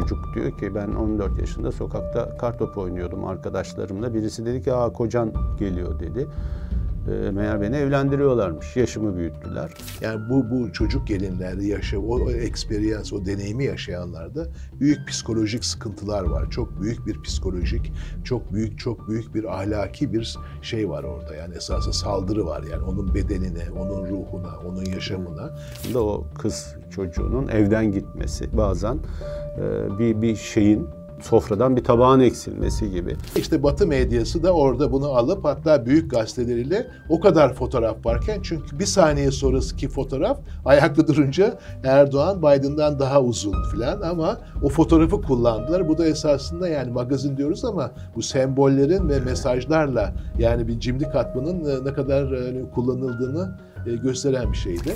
çocuk diyor ki ben 14 yaşında sokakta kartop oynuyordum arkadaşlarımla. Birisi dedi ki aa kocan geliyor dedi. E, meğer beni evlendiriyorlarmış. Yaşımı büyüttüler. Yani bu bu çocuk gelinlerde yaşa o, o experience, o deneyimi yaşayanlarda büyük psikolojik sıkıntılar var. Çok büyük bir psikolojik, çok büyük çok büyük bir ahlaki bir şey var orada. Yani esasında saldırı var. Yani onun bedenine, onun ruhuna, onun yaşamına. Da o kız çocuğunun evden gitmesi bazen e, bir bir şeyin sofradan bir tabağın eksilmesi gibi. İşte Batı medyası da orada bunu alıp hatta büyük gazeteleriyle o kadar fotoğraf varken çünkü bir saniye sonrasındaki fotoğraf ayakta durunca Erdoğan Biden'dan daha uzun filan ama o fotoğrafı kullandılar. Bu da esasında yani magazin diyoruz ama bu sembollerin ve mesajlarla yani bir cimri katmanın e, ne kadar e, kullanıldığını e, gösteren bir şeydi.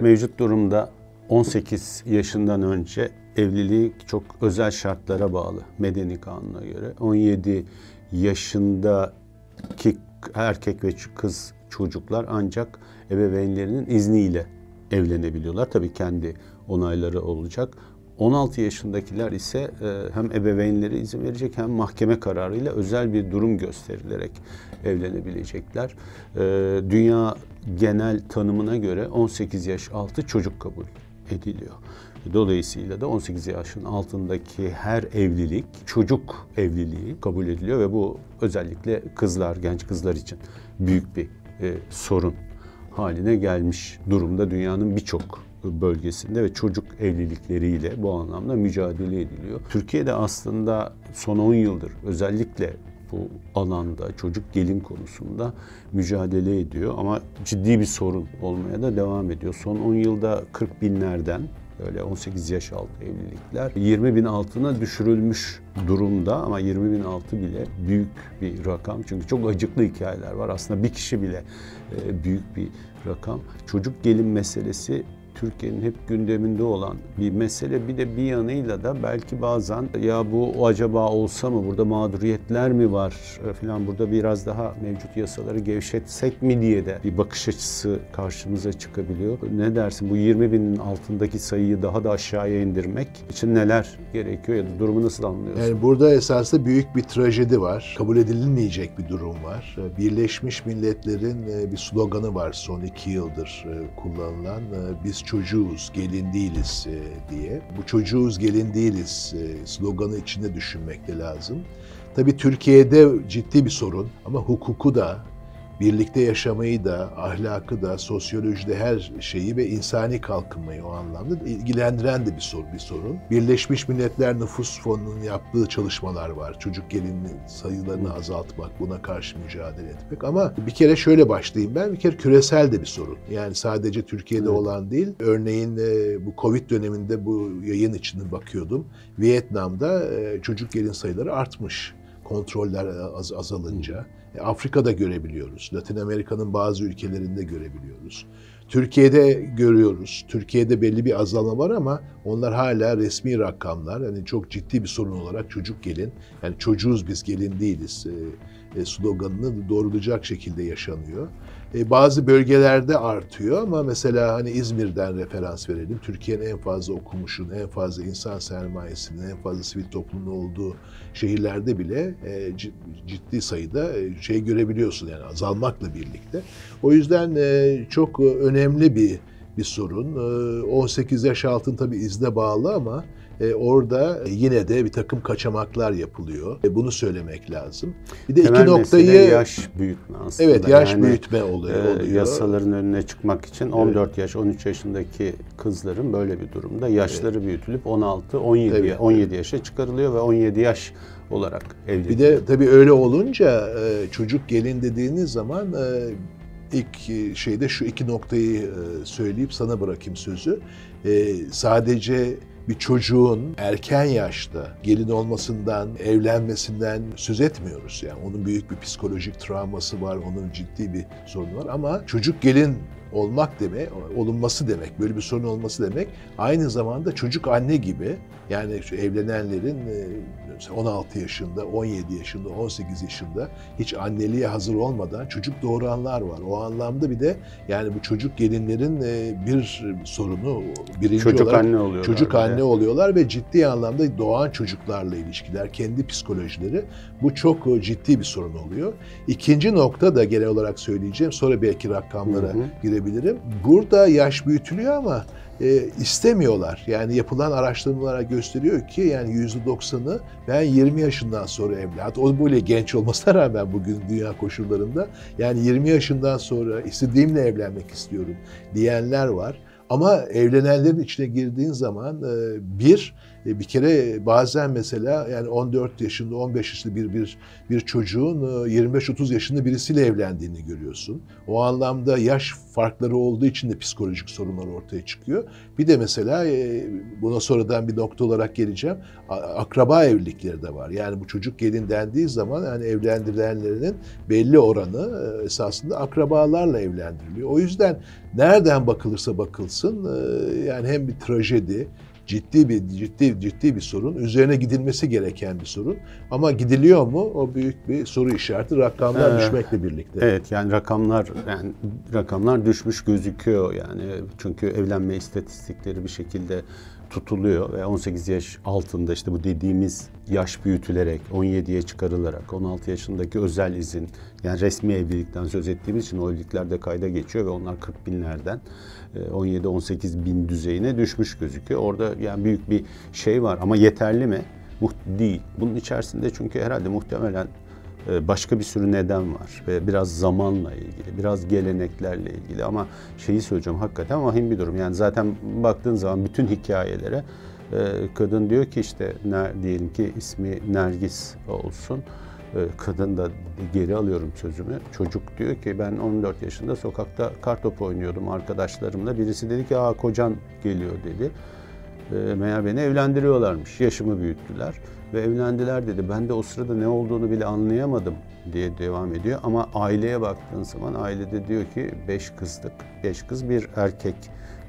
Mevcut durumda 18 yaşından önce evlilik çok özel şartlara bağlı medeni kanuna göre. 17 yaşındaki erkek ve kız çocuklar ancak ebeveynlerinin izniyle evlenebiliyorlar. Tabii kendi onayları olacak. 16 yaşındakiler ise e, hem ebeveynleri izin verecek hem mahkeme kararıyla özel bir durum gösterilerek evlenebilecekler. E, dünya genel tanımına göre 18 yaş altı çocuk kabul ediliyor. Dolayısıyla da 18 yaşın altındaki her evlilik çocuk evliliği kabul ediliyor ve bu özellikle kızlar, genç kızlar için büyük bir e, sorun haline gelmiş durumda dünyanın birçok bölgesinde ve çocuk evlilikleriyle bu anlamda mücadele ediliyor. Türkiye'de aslında son 10 yıldır özellikle bu alanda çocuk gelin konusunda mücadele ediyor ama ciddi bir sorun olmaya da devam ediyor. Son 10 yılda 40 binlerden öyle 18 yaş altı evlilikler 20 bin altına düşürülmüş durumda ama 20 bin altı bile büyük bir rakam. Çünkü çok acıklı hikayeler var. Aslında bir kişi bile e, büyük bir rakam. Çocuk gelin meselesi Türkiye'nin hep gündeminde olan bir mesele. Bir de bir yanıyla da belki bazen ya bu acaba olsa mı burada mağduriyetler mi var e, falan burada biraz daha mevcut yasaları gevşetsek mi diye de bir bakış açısı karşımıza çıkabiliyor. Ne dersin bu 20 binin altındaki sayıyı daha da aşağıya indirmek için neler gerekiyor ya da durumu nasıl anlıyorsun? Yani burada esasında büyük bir trajedi var. Kabul edilmeyecek bir durum var. Birleşmiş Milletler'in e, bir sloganı var son iki yıldır e, kullanılan. Biz çocuğuz, gelin değiliz e, diye. Bu çocuğuz, gelin değiliz e, sloganı içinde düşünmek de lazım. Tabii Türkiye'de ciddi bir sorun ama hukuku da birlikte yaşamayı da, ahlakı da, sosyolojide her şeyi ve insani kalkınmayı o anlamda ilgilendiren de bir sorun. Bir sorun. Birleşmiş Milletler Nüfus Fonu'nun yaptığı çalışmalar var. Çocuk gelinin sayılarını azaltmak, buna karşı mücadele etmek. Ama bir kere şöyle başlayayım ben. Bir kere küresel de bir sorun. Yani sadece Türkiye'de evet. olan değil. Örneğin e, bu Covid döneminde bu yayın içinde bakıyordum. Vietnam'da e, çocuk gelin sayıları artmış kontroller az, azalınca. E, Afrika'da görebiliyoruz. Latin Amerika'nın bazı ülkelerinde görebiliyoruz. Türkiye'de görüyoruz. Türkiye'de belli bir azalma var ama onlar hala resmi rakamlar. Yani çok ciddi bir sorun olarak çocuk gelin. Yani çocuğuz biz gelin değiliz. E, sloganını doğrulayacak şekilde yaşanıyor. E, bazı bölgelerde artıyor ama mesela hani İzmir'den referans verelim. Türkiye'nin en fazla okumuşun, en fazla insan sermayesinin, en fazla sivil toplumun olduğu şehirlerde bile e, ciddi sayıda e, şey görebiliyorsun yani azalmakla birlikte. O yüzden e, çok önemli bir bir sorun. 18 yaş altın tabii izne bağlı ama e, orada yine de bir takım kaçamaklar yapılıyor. E, bunu söylemek lazım. Bir de Temel iki noktayı yaş büyütme aslında. Evet, yaş yani, büyütme oluyor, e, oluyor. Yasaların önüne çıkmak için 14 evet. yaş, 13 yaşındaki kızların böyle bir durumda yaşları evet. büyütülüp 16, 17 evet. 17 yaşa çıkarılıyor ve 17 yaş olarak evleniyor. Bir de tabii öyle olunca e, çocuk gelin dediğiniz zaman e, ilk şeyde şu iki noktayı söyleyip sana bırakayım sözü. Sadece bir çocuğun erken yaşta gelin olmasından, evlenmesinden söz etmiyoruz. Yani onun büyük bir psikolojik travması var, onun ciddi bir sorunu var ama çocuk gelin olmak demek, olunması demek, böyle bir sorun olması demek aynı zamanda çocuk anne gibi yani evlenenlerin e, 16 yaşında, 17 yaşında, 18 yaşında hiç anneliğe hazır olmadan çocuk doğuranlar var. O anlamda bir de yani bu çocuk gelinlerin e, bir sorunu birinci Çocuk olarak anne oluyorlar. çocuk de. anne oluyorlar ve ciddi anlamda doğan çocuklarla ilişkiler, kendi psikolojileri bu çok e, ciddi bir sorun oluyor. İkinci nokta da genel olarak söyleyeceğim sonra belki rakamlara Hı hı. girebilirim. Burada yaş büyütülüyor ama e, istemiyorlar. Yani yapılan araştırmalara gösteriyor ki yani %90'ı ben 20 yaşından sonra evlat. O böyle genç olmasına rağmen bugün dünya koşullarında yani 20 yaşından sonra istediğimle evlenmek istiyorum diyenler var. Ama evlenenlerin içine girdiğin zaman e, bir bir kere bazen mesela yani 14 yaşında 15 yaşında bir bir bir çocuğun e, 25-30 yaşında birisiyle evlendiğini görüyorsun. O anlamda yaş farkları olduğu için de psikolojik sorunlar ortaya çıkıyor. Bir de mesela e, buna sonradan bir nokta olarak geleceğim. Akraba evlilikleri de var. Yani bu çocuk gelin dendiği zaman yani evlendirilenlerinin belli oranı e, esasında akrabalarla evlendiriliyor. O yüzden nereden bakılırsa bakılsın e, yani hem bir trajedi, ciddi bir ciddi ciddi bir sorun, üzerine gidilmesi gereken bir sorun. Ama gidiliyor mu? O büyük bir soru işareti. Rakamlar Ee, düşmekle birlikte. Evet yani rakamlar yani rakamlar düşmüş gözüküyor yani çünkü evlenme istatistikleri bir şekilde tutuluyor ve 18 yaş altında işte bu dediğimiz yaş büyütülerek 17'ye çıkarılarak 16 yaşındaki özel izin yani resmi evlilikten söz ettiğimiz için o evlilikler de kayda geçiyor ve onlar 40 binlerden 17-18 bin düzeyine düşmüş gözüküyor. Orada yani büyük bir şey var ama yeterli mi? Muht- değil. Bunun içerisinde çünkü herhalde muhtemelen e, başka bir sürü neden var ve biraz zamanla ilgili, biraz geleneklerle ilgili ama şeyi söyleyeceğim hakikaten vahim bir durum. Yani zaten baktığın zaman bütün hikayelere e, kadın diyor ki işte diyelim ki ismi Nergis olsun. E, Kadın da geri alıyorum sözümü. Çocuk diyor ki ben 14 yaşında sokakta kartop oynuyordum arkadaşlarımla. Birisi dedi ki aa kocan geliyor dedi. E, meğer beni evlendiriyorlarmış. Yaşımı büyüttüler ve evlendiler dedi. Ben de o sırada ne olduğunu bile anlayamadım diye devam ediyor. Ama aileye baktığın zaman ailede diyor ki beş kızdık. Beş kız bir erkek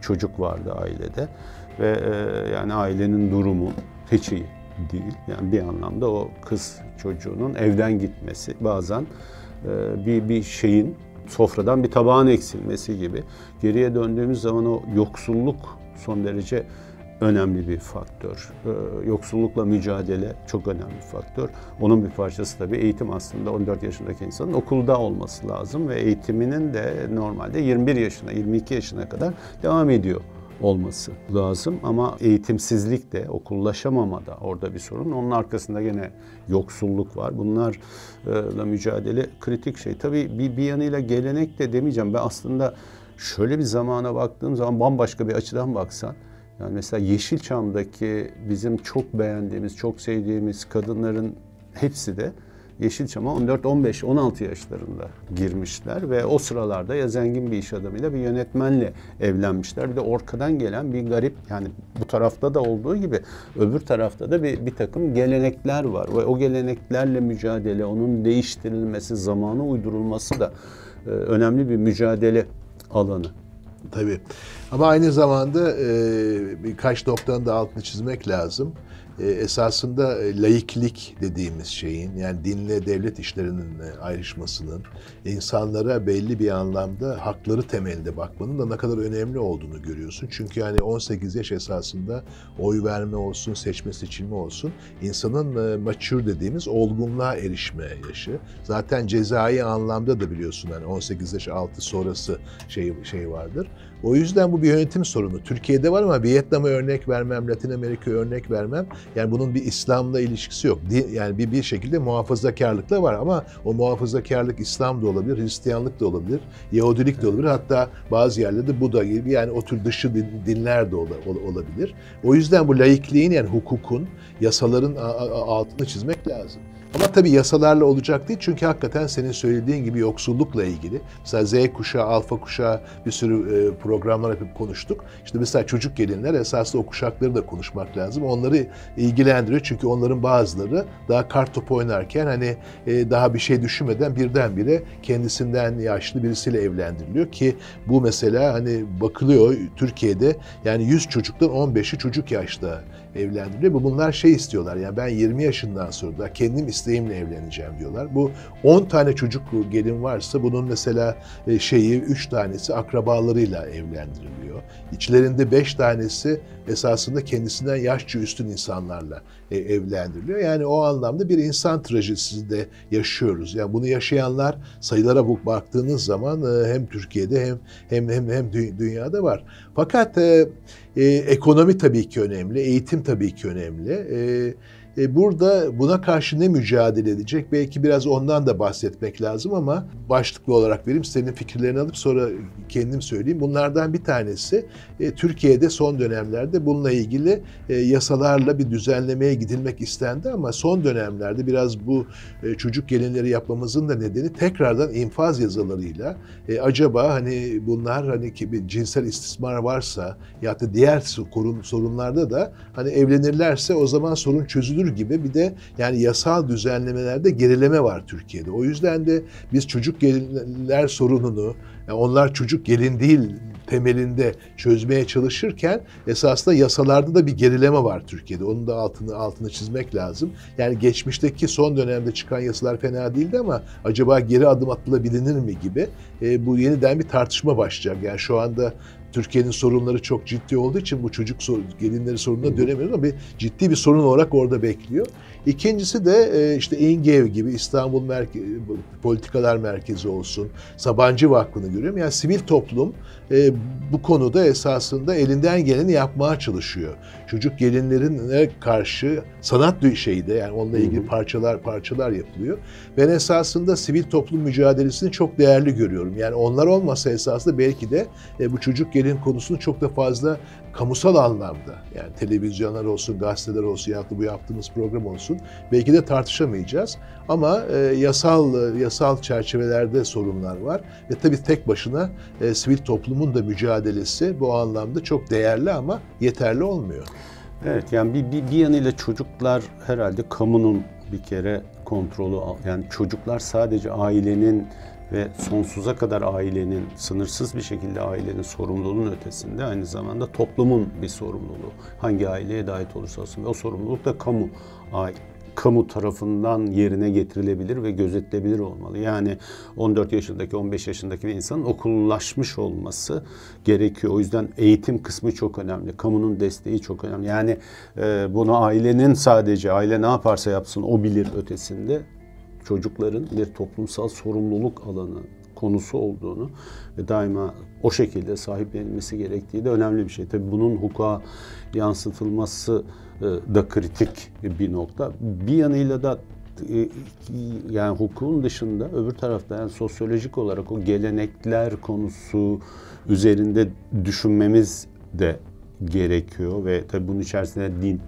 çocuk vardı ailede. Ve e, yani ailenin durumu hiç iyi değil. Yani bir anlamda o kız çocuğunun evden gitmesi bazen e, bir, bir şeyin sofradan bir tabağın eksilmesi gibi. Geriye döndüğümüz zaman o yoksulluk son derece önemli bir faktör. Ee, yoksullukla mücadele çok önemli bir faktör. Onun bir parçası tabii eğitim aslında 14 yaşındaki insanın okulda olması lazım ve eğitiminin de normalde 21 yaşına, 22 yaşına kadar devam ediyor olması lazım ama eğitimsizlik de okullaşamama da orada bir sorun. Onun arkasında gene yoksulluk var. Bunlarla mücadele kritik şey. Tabii bir, bir yanıyla gelenek de demeyeceğim. Ben aslında şöyle bir zamana baktığım zaman bambaşka bir açıdan baksan yani mesela Yeşilçam'daki bizim çok beğendiğimiz, çok sevdiğimiz kadınların hepsi de Yeşilçam'a 14, 15, 16 yaşlarında girmişler ve o sıralarda ya zengin bir iş adamıyla bir yönetmenle evlenmişler. Bir de orkadan gelen bir garip yani bu tarafta da olduğu gibi öbür tarafta da bir, bir takım gelenekler var. Ve o geleneklerle mücadele, onun değiştirilmesi, zamana uydurulması da e, önemli bir mücadele alanı. Tabii. Ama aynı zamanda e, birkaç noktanın da altını çizmek lazım. E, esasında e, laiklik dediğimiz şeyin yani dinle devlet işlerinin e, ayrışmasının insanlara belli bir anlamda hakları temelinde bakmanın da ne kadar önemli olduğunu görüyorsun. Çünkü yani 18 yaş esasında oy verme olsun, seçme seçilme olsun insanın mature dediğimiz olgunluğa erişme yaşı. Zaten cezai anlamda da biliyorsun yani 18 yaş altı sonrası şey şey vardır. O yüzden bu bir yönetim sorunu. Türkiye'de var ama Vietnam'a örnek vermem, Latin Amerika'ya örnek vermem. Yani bunun bir İslam'la ilişkisi yok. Yani bir, bir şekilde muhafazakarlıkla var ama o muhafazakarlık İslam da olabilir, Hristiyanlık da olabilir, Yahudilik de olabilir. Hatta bazı yerlerde Buda gibi yani o tür dışı din- dinler de ola- ol- olabilir. O yüzden bu laikliğin yani hukukun, yasaların altını çizmek lazım. Ama tabii yasalarla olacak değil çünkü hakikaten senin söylediğin gibi yoksullukla ilgili. Mesela Z kuşağı, alfa kuşağı bir sürü e, programlar yapıp konuştuk. İşte mesela çocuk gelinler esasında o kuşakları da konuşmak lazım. Onları ilgilendiriyor çünkü onların bazıları daha kart top oynarken hani e, daha bir şey düşünmeden birdenbire kendisinden yaşlı birisiyle evlendiriliyor ki bu mesela hani bakılıyor Türkiye'de yani 100 çocuktan 15'i çocuk yaşta evlendiriliyor. Bu bunlar şey istiyorlar yani ben 20 yaşından sonra da kendim isteğimle evleneceğim diyorlar. Bu 10 tane çocuk gelin varsa bunun mesela e, şeyi 3 tanesi akrabalarıyla evlendiriliyor. İçlerinde 5 tanesi esasında kendisinden yaşça üstün insanlarla e, evlendiriliyor. Yani o anlamda bir insan trajedisi de yaşıyoruz. Yani bunu yaşayanlar sayılara baktığınız zaman e, hem Türkiye'de hem hem hem hem dünyada var. Fakat e, ekonomi tabii ki önemli, eğitim tabii ki önemli. E, e, burada buna karşı ne mücadele edecek? Belki biraz ondan da bahsetmek lazım ama başlıklı olarak vereyim. Senin fikirlerini alıp sonra kendim söyleyeyim. Bunlardan bir tanesi e, Türkiye'de son dönemlerde bununla ilgili e, yasalarla bir düzenlemeye gidilmek istendi ama son dönemlerde biraz bu çocuk gelinleri yapmamızın da nedeni tekrardan infaz yasalarıyla acaba hani bunlar hani bir cinsel istismar varsa ya da diğer sorunlarda da hani evlenirlerse o zaman sorun çözülür çözülür gibi bir de yani yasal düzenlemelerde gerileme var Türkiye'de. O yüzden de biz çocuk gelinler sorununu, yani onlar çocuk gelin değil temelinde çözmeye çalışırken esasında yasalarda da bir gerileme var Türkiye'de. Onun da altını altını çizmek lazım. Yani geçmişteki son dönemde çıkan yasalar fena değildi ama acaba geri adım atılabilir mi gibi e, bu yeniden bir tartışma başlayacak. Yani şu anda Türkiye'nin sorunları çok ciddi olduğu için bu çocuk gelinleri sorununa dönemiyoruz ama bir ciddi bir sorun olarak orada bekliyor. İkincisi de e, işte İngev gibi İstanbul Merke Politikalar Merkezi olsun, Sabancı Vakfı'nı görüyorum. Yani sivil toplum e, bu konuda esasında elinden geleni yapmaya çalışıyor. Çocuk gelinlerine karşı sanat şeyde yani onunla ilgili parçalar parçalar yapılıyor. Ben esasında sivil toplum mücadelesini çok değerli görüyorum. Yani onlar olmasa esasında belki de e, bu çocuk gelin konusunu çok da fazla kamusal anlamda yani televizyonlar olsun, gazeteler olsun ya da bu yaptığımız program olsun belki de tartışamayacağız. Ama e, yasal yasal çerçevelerde sorunlar var ve tabii tek başına e, sivil toplumun da mücadelesi bu anlamda çok değerli ama yeterli olmuyor. Evet yani bir, bir, bir yanıyla çocuklar herhalde kamunun bir kere kontrolü yani çocuklar sadece ailenin ve sonsuza kadar ailenin, sınırsız bir şekilde ailenin sorumluluğunun ötesinde aynı zamanda toplumun bir sorumluluğu. Hangi aileye ait olursa olsun. Ve o sorumluluk da kamu kamu tarafından yerine getirilebilir ve gözetilebilir olmalı. Yani 14 yaşındaki, 15 yaşındaki bir insanın okullaşmış olması gerekiyor. O yüzden eğitim kısmı çok önemli. Kamunun desteği çok önemli. Yani e, bunu ailenin sadece aile ne yaparsa yapsın o bilir ötesinde çocukların bir toplumsal sorumluluk alanı konusu olduğunu ve daima o şekilde sahiplenilmesi gerektiği de önemli bir şey. Tabii bunun hukuka yansıtılması e, da kritik bir nokta. Bir yanıyla da e, yani hukukun dışında öbür tarafta yani sosyolojik olarak o gelenekler konusu üzerinde düşünmemiz de gerekiyor ve tabii bunun içerisinde din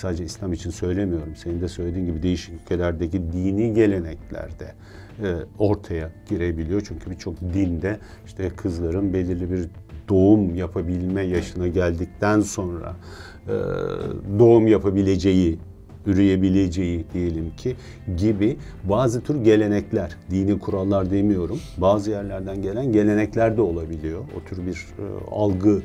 sadece İslam için söylemiyorum. Senin de söylediğin gibi değişik ülkelerdeki dini geleneklerde e, ortaya girebiliyor. Çünkü birçok dinde işte kızların belirli bir doğum yapabilme yaşına geldikten sonra e, doğum yapabileceği üreyebileceği diyelim ki gibi bazı tür gelenekler, dini kurallar demiyorum. Bazı yerlerden gelen gelenekler de olabiliyor. O tür bir e, algı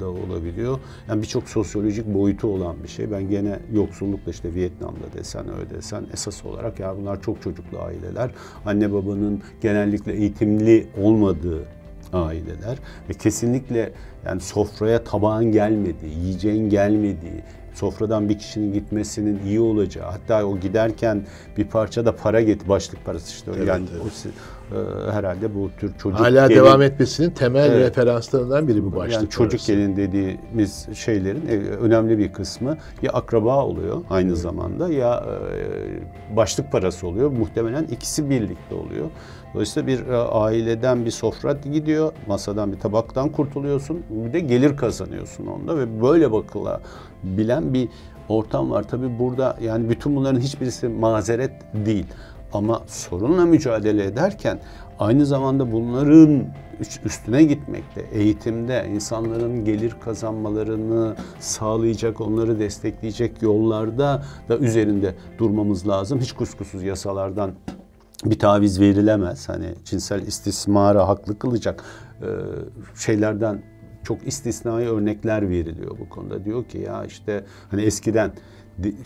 da olabiliyor. Yani birçok sosyolojik boyutu olan bir şey. Ben gene yoksullukla işte Vietnam'da desen öyle desen esas olarak ya bunlar çok çocuklu aileler. Anne babanın genellikle eğitimli olmadığı aileler ve kesinlikle yani sofraya tabağın gelmediği, yiyeceğin gelmediği, sofradan bir kişinin gitmesinin iyi olacağı hatta o giderken bir parça da para get başlık parası işte evet, yani evet. o e, herhalde bu tür çocuk hala gelin, devam etmesinin temel evet, referanslarından biri bu başlık yani çocuk parası. gelin dediğimiz şeylerin e, önemli bir kısmı ya akraba oluyor aynı evet. zamanda ya e, başlık parası oluyor muhtemelen ikisi birlikte oluyor. Dolayısıyla bir e, aileden bir sofra gidiyor, masadan bir tabaktan kurtuluyorsun, bir de gelir kazanıyorsun onda ve böyle bakılabilen bir ortam var. Tabii burada yani bütün bunların hiçbirisi mazeret değil. Ama sorunla mücadele ederken aynı zamanda bunların üstüne gitmekte, eğitimde insanların gelir kazanmalarını sağlayacak, onları destekleyecek yollarda da üzerinde durmamız lazım. Hiç kuşkusuz yasalardan bir taviz verilemez. Hani cinsel istismara haklı kılacak e, şeylerden çok istisnai örnekler veriliyor bu konuda. Diyor ki ya işte hani eskiden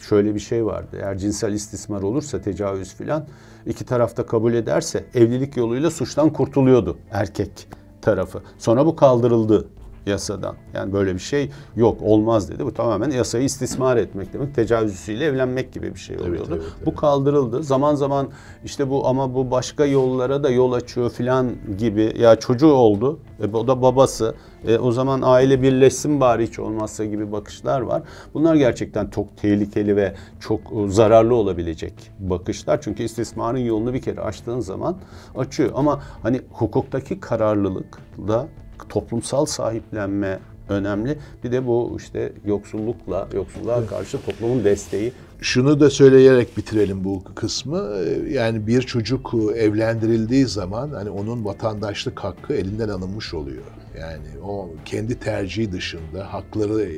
şöyle bir şey vardı. Eğer cinsel istismar olursa tecavüz filan iki tarafta kabul ederse evlilik yoluyla suçtan kurtuluyordu erkek tarafı. Sonra bu kaldırıldı yasadan. Yani böyle bir şey yok, olmaz dedi. Bu tamamen yasayı istismar etmek demek. Tecavüzüyle evlenmek gibi bir şey oluyordu. Evet, evet, evet. Bu kaldırıldı. Zaman zaman işte bu ama bu başka yollara da yol açıyor filan gibi. Ya çocuğu oldu. E, o da babası. E, o zaman aile birleşsin bari hiç olmazsa gibi bakışlar var. Bunlar gerçekten çok tehlikeli ve çok e, zararlı olabilecek bakışlar. Çünkü istismarın yolunu bir kere açtığın zaman açıyor. Ama hani hukuktaki kararlılık da toplumsal sahiplenme önemli. Bir de bu işte yoksullukla, yoksulluğa karşı toplumun desteği. Şunu da söyleyerek bitirelim bu kısmı. Yani bir çocuk evlendirildiği zaman hani onun vatandaşlık hakkı elinden alınmış oluyor. Yani o kendi tercihi dışında hakları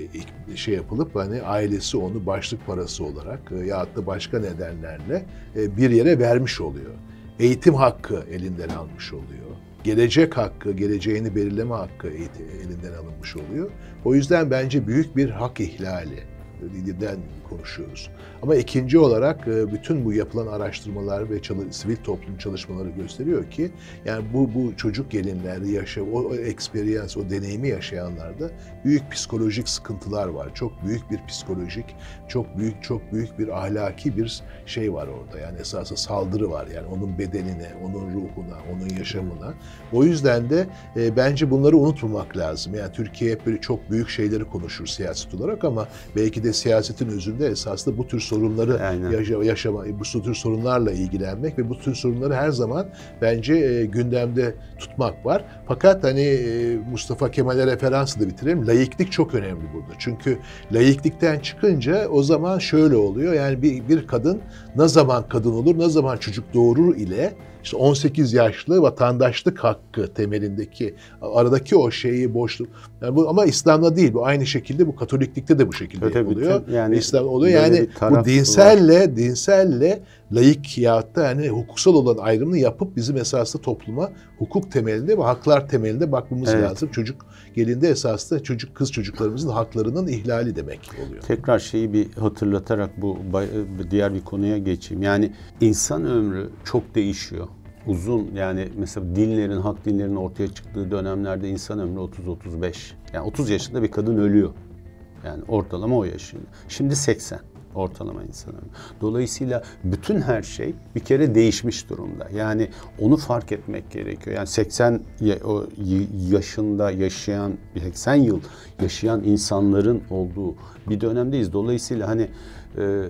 şey yapılıp hani ailesi onu başlık parası olarak ya da başka nedenlerle e, bir yere vermiş oluyor. Eğitim hakkı elinden almış oluyor gelecek hakkı, geleceğini belirleme hakkı elinden alınmış oluyor. O yüzden bence büyük bir hak ihlali den konuşuyoruz. Ama ikinci olarak e, bütün bu yapılan araştırmalar ve çalı, sivil toplum çalışmaları gösteriyor ki yani bu bu çocuk gelinler yaşa o, o experience, o deneyimi yaşayanlarda büyük psikolojik sıkıntılar var. Çok büyük bir psikolojik, çok büyük çok büyük bir ahlaki bir şey var orada. Yani esasında saldırı var. Yani onun bedenine, onun ruhuna, onun yaşamına. O yüzden de e, bence bunları unutmamak lazım. Yani Türkiye hep böyle çok büyük şeyleri konuşur siyaset olarak ama belki de siyasetin özünde esasında bu tür sorunları yaşa, yaşama, bu tür sorunlarla ilgilenmek ve bu tür sorunları her zaman bence e, gündemde tutmak var. Fakat hani e, Mustafa Kemal'e referansı da bitirelim. Layıklık çok önemli burada. Çünkü layıklıktan çıkınca o zaman şöyle oluyor. Yani bir, bir kadın ne zaman kadın olur, ne zaman çocuk doğurur ile işte 18 yaşlı vatandaşlık hakkı temelindeki aradaki o şeyi boşluk. Yani bu ama İslam'da değil. Bu aynı şekilde bu Katoliklikte de bu şekilde Öte oluyor. Yani İslam oluyor. Yani bu dinselle var. dinselle laik ya da yani hukuksal olan ayrımını yapıp bizim esaslı topluma hukuk temelinde ve haklar temelinde bakmamız evet. lazım. Çocuk gelinde esaslı çocuk kız çocuklarımızın haklarının ihlali demek oluyor. Tekrar şeyi bir hatırlatarak bu diğer bir konuya geçeyim. Yani insan ömrü çok değişiyor uzun yani mesela dinlerin, hak dinlerin ortaya çıktığı dönemlerde insan ömrü 30-35. Yani 30 yaşında bir kadın ölüyor. Yani ortalama o yaşında. Şimdi 80 ortalama insan ömrü. Dolayısıyla bütün her şey bir kere değişmiş durumda. Yani onu fark etmek gerekiyor. Yani 80 yaşında yaşayan, 80 yıl yaşayan insanların olduğu bir dönemdeyiz. Dolayısıyla hani e,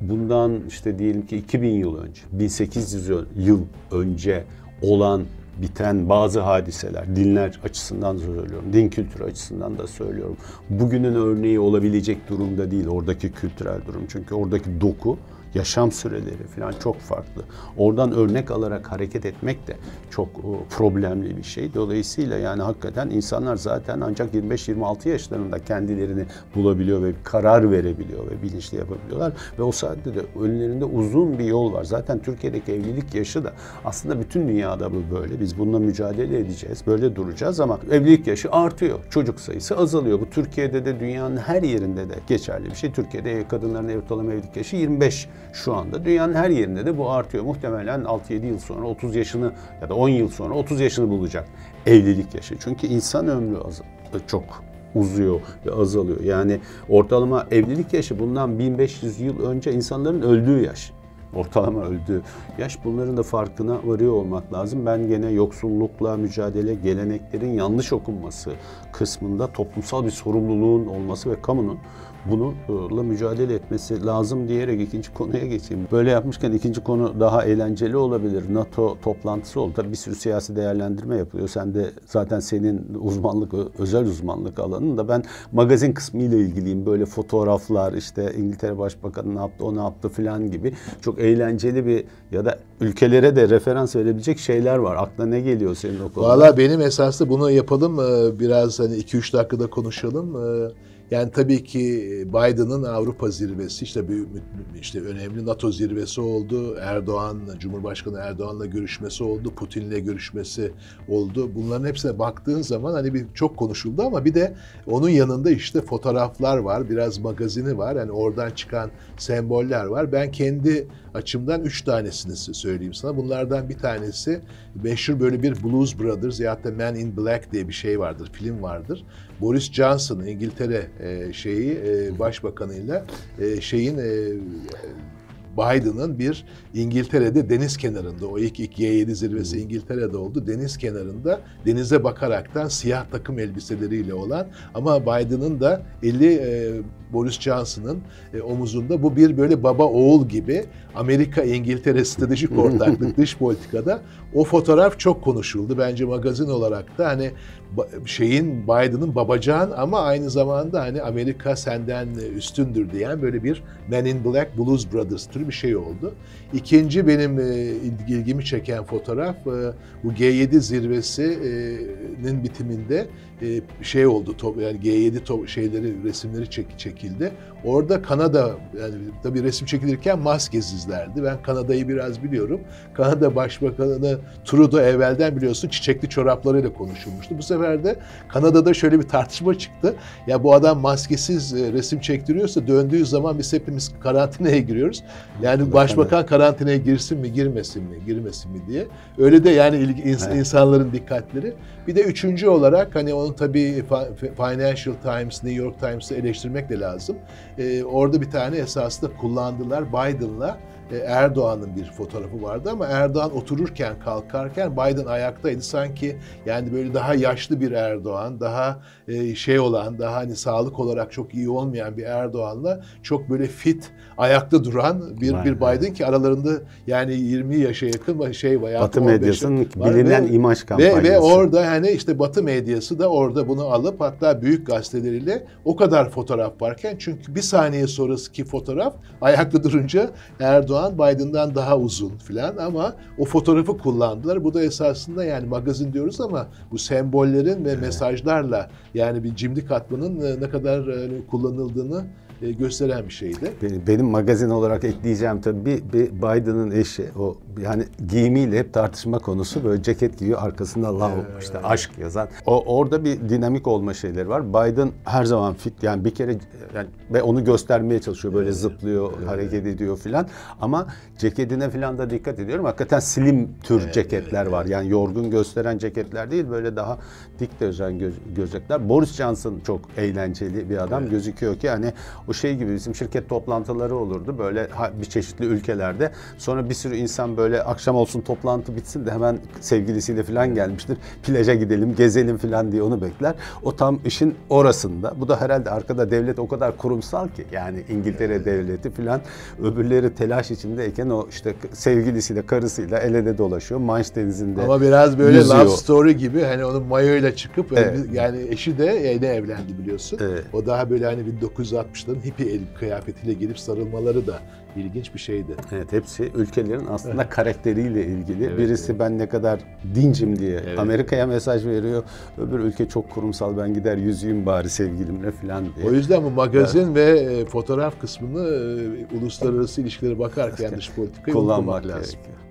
bundan işte diyelim ki 2000 yıl önce, 1800 yıl önce olan biten bazı hadiseler, dinler açısından da söylüyorum, din kültürü açısından da söylüyorum. Bugünün örneği olabilecek durumda değil oradaki kültürel durum. Çünkü oradaki doku yaşam süreleri falan çok farklı. Oradan örnek alarak hareket etmek de çok problemli bir şey. Dolayısıyla yani hakikaten insanlar zaten ancak 25-26 yaşlarında kendilerini bulabiliyor ve karar verebiliyor ve bilinçli yapabiliyorlar. Ve o saatte de önlerinde uzun bir yol var. Zaten Türkiye'deki evlilik yaşı da aslında bütün dünyada bu böyle. Biz bununla mücadele edeceğiz. Böyle duracağız ama evlilik yaşı artıyor. Çocuk sayısı azalıyor. Bu Türkiye'de de dünyanın her yerinde de geçerli bir şey. Türkiye'de kadınların ortalama evlilik yaşı 25 şu anda. Dünyanın her yerinde de bu artıyor. Muhtemelen 6-7 yıl sonra 30 yaşını ya da 10 yıl sonra 30 yaşını bulacak evlilik yaşı. Çünkü insan ömrü az, çok uzuyor ve azalıyor. Yani ortalama evlilik yaşı bundan 1500 yıl önce insanların öldüğü yaş. ortalama öldüğü yaş bunların da farkına varıyor olmak lazım. Ben gene yoksullukla mücadele, geleneklerin yanlış okunması kısmında toplumsal bir sorumluluğun olması ve kamunun bununla mücadele etmesi lazım diyerek ikinci konuya geçeyim. Böyle yapmışken ikinci konu daha eğlenceli olabilir. NATO toplantısı oldu. Tabii bir sürü siyasi değerlendirme yapılıyor. Sen de zaten senin uzmanlık, özel uzmanlık alanın da ben magazin kısmı ile ilgiliyim. Böyle fotoğraflar işte İngiltere Başbakanı ne yaptı, o ne yaptı filan gibi çok eğlenceli bir ya da ülkelere de referans verebilecek şeyler var. Aklına ne geliyor senin o konuda? Valla benim esaslı bunu yapalım biraz hani 2-3 dakikada konuşalım. Yani tabii ki Biden'ın Avrupa zirvesi işte bir işte önemli NATO zirvesi oldu. Erdoğan, Cumhurbaşkanı Erdoğan'la görüşmesi oldu. Putin'le görüşmesi oldu. Bunların hepsine baktığın zaman hani bir çok konuşuldu ama bir de onun yanında işte fotoğraflar var, biraz magazini var. Yani oradan çıkan semboller var. Ben kendi açımdan üç tanesini söyleyeyim sana. Bunlardan bir tanesi meşhur böyle bir Blues Brothers ya da Man in Black diye bir şey vardır, film vardır. Boris Johnson İngiltere şeyi başbakanıyla şeyin Biden'ın bir İngiltere'de deniz kenarında o ilk, ilk Y7 zirvesi İngiltere'de oldu. Deniz kenarında denize bakaraktan siyah takım elbiseleriyle olan ama Biden'ın da eli e, Boris Johnson'ın e, omuzunda bu bir böyle baba oğul gibi Amerika İngiltere stratejik ortaklık dış politikada o fotoğraf çok konuşuldu. Bence magazin olarak da hani şeyin Biden'ın babacan ama aynı zamanda hani Amerika senden üstündür diyen böyle bir Men in Black Blues Brothers türü bir şey oldu. İkinci benim e, ilgimi çeken fotoğraf e, bu G7 zirvesinin bitiminde e, şey oldu yani G7 şeyleri resimleri çek, çekildi. Orada Kanada yani tabii resim çekilirken maskesizlerdi. Ben Kanada'yı biraz biliyorum. Kanada Başbakanı Trudeau evvelden biliyorsun çiçekli çoraplarıyla konuşulmuştu. Bu sefer de Kanada'da şöyle bir tartışma çıktı. Ya bu adam maskesiz resim çektiriyorsa döndüğü zaman biz hepimiz karantinaya giriyoruz. Yani başbakan karantinaya girsin mi girmesin mi girmesin mi diye. Öyle de yani ins- insanların dikkatleri. Bir de üçüncü olarak hani onun tabii Financial Times, New York Times'ı eleştirmek de lazım. Ee, orada bir tane esasında kullandılar Biden'la Erdoğan'ın bir fotoğrafı vardı ama Erdoğan otururken kalkarken Biden ayaktaydı sanki yani böyle daha yaşlı bir Erdoğan daha e, şey olan daha hani sağlık olarak çok iyi olmayan bir Erdoğan'la çok böyle fit ayakta duran bir bir Biden ki aralarında yani 20 yaşa yakın şey var. Batı medyasının bilinen ve, imaj kampanyası. Ve, ve orada yani işte Batı medyası da orada bunu alıp hatta büyük gazeteleriyle o kadar fotoğraf varken çünkü bir saniye sonraki fotoğraf ayakta durunca Erdoğan Erdoğan Biden'dan daha uzun filan ama o fotoğrafı kullandılar. Bu da esasında yani magazin diyoruz ama bu sembollerin ve mesajlarla yani bir cimri katmanın e, ne kadar e, kullanıldığını e, gösteren bir şeydi. Benim, benim magazin olarak ekleyeceğim tabii bir, bir Biden'ın eşi o yani giyimiyle hep tartışma konusu böyle ceket giyiyor arkasında love evet. işte aşk yazan. O orada bir dinamik olma şeyleri var. Biden her zaman fit yani bir kere yani ve onu göstermeye çalışıyor böyle evet. zıplıyor, evet. hareket ediyor filan ama ceketine filan da dikkat ediyorum. Hakikaten slim tür evet, ceketler evet, var. Yani yorgun gösteren ceketler değil böyle daha dik dözen göz, gözlükler. Boris Johnson çok eğlenceli bir adam evet. gözüküyor ki hani o şey gibi bizim şirket toplantıları olurdu böyle bir çeşitli ülkelerde. Sonra bir sürü insan böyle akşam olsun toplantı bitsin de hemen sevgilisiyle falan gelmiştir. Plaja gidelim, gezelim falan diye onu bekler. O tam işin orasında. Bu da herhalde arkada devlet o kadar kurumsal ki yani İngiltere devleti falan öbürleri telaş içindeyken o işte sevgilisiyle, karısıyla el ele dolaşıyor. Manş denizinde Ama biraz böyle yüzüyor. love story gibi hani onun mayoyla çıkıp evet. yani eşi de yeni evlendi biliyorsun. Evet. O daha böyle hani 1960'ların hippie el kıyafetiyle gelip sarılmaları da ilginç bir şeydi. Evet hepsi ülkelerin aslında karakteriyle ilgili. Evet, Birisi evet. ben ne kadar dincim diye evet. Amerika'ya mesaj veriyor. Öbür ülke çok kurumsal ben gider yüzüğüm bari sevgilimle falan diye. O yüzden bu magazin evet. ve e, fotoğraf kısmını e, uluslararası ilişkilere bakarken dış politikayı kullanmak lazım. Gerekiyor.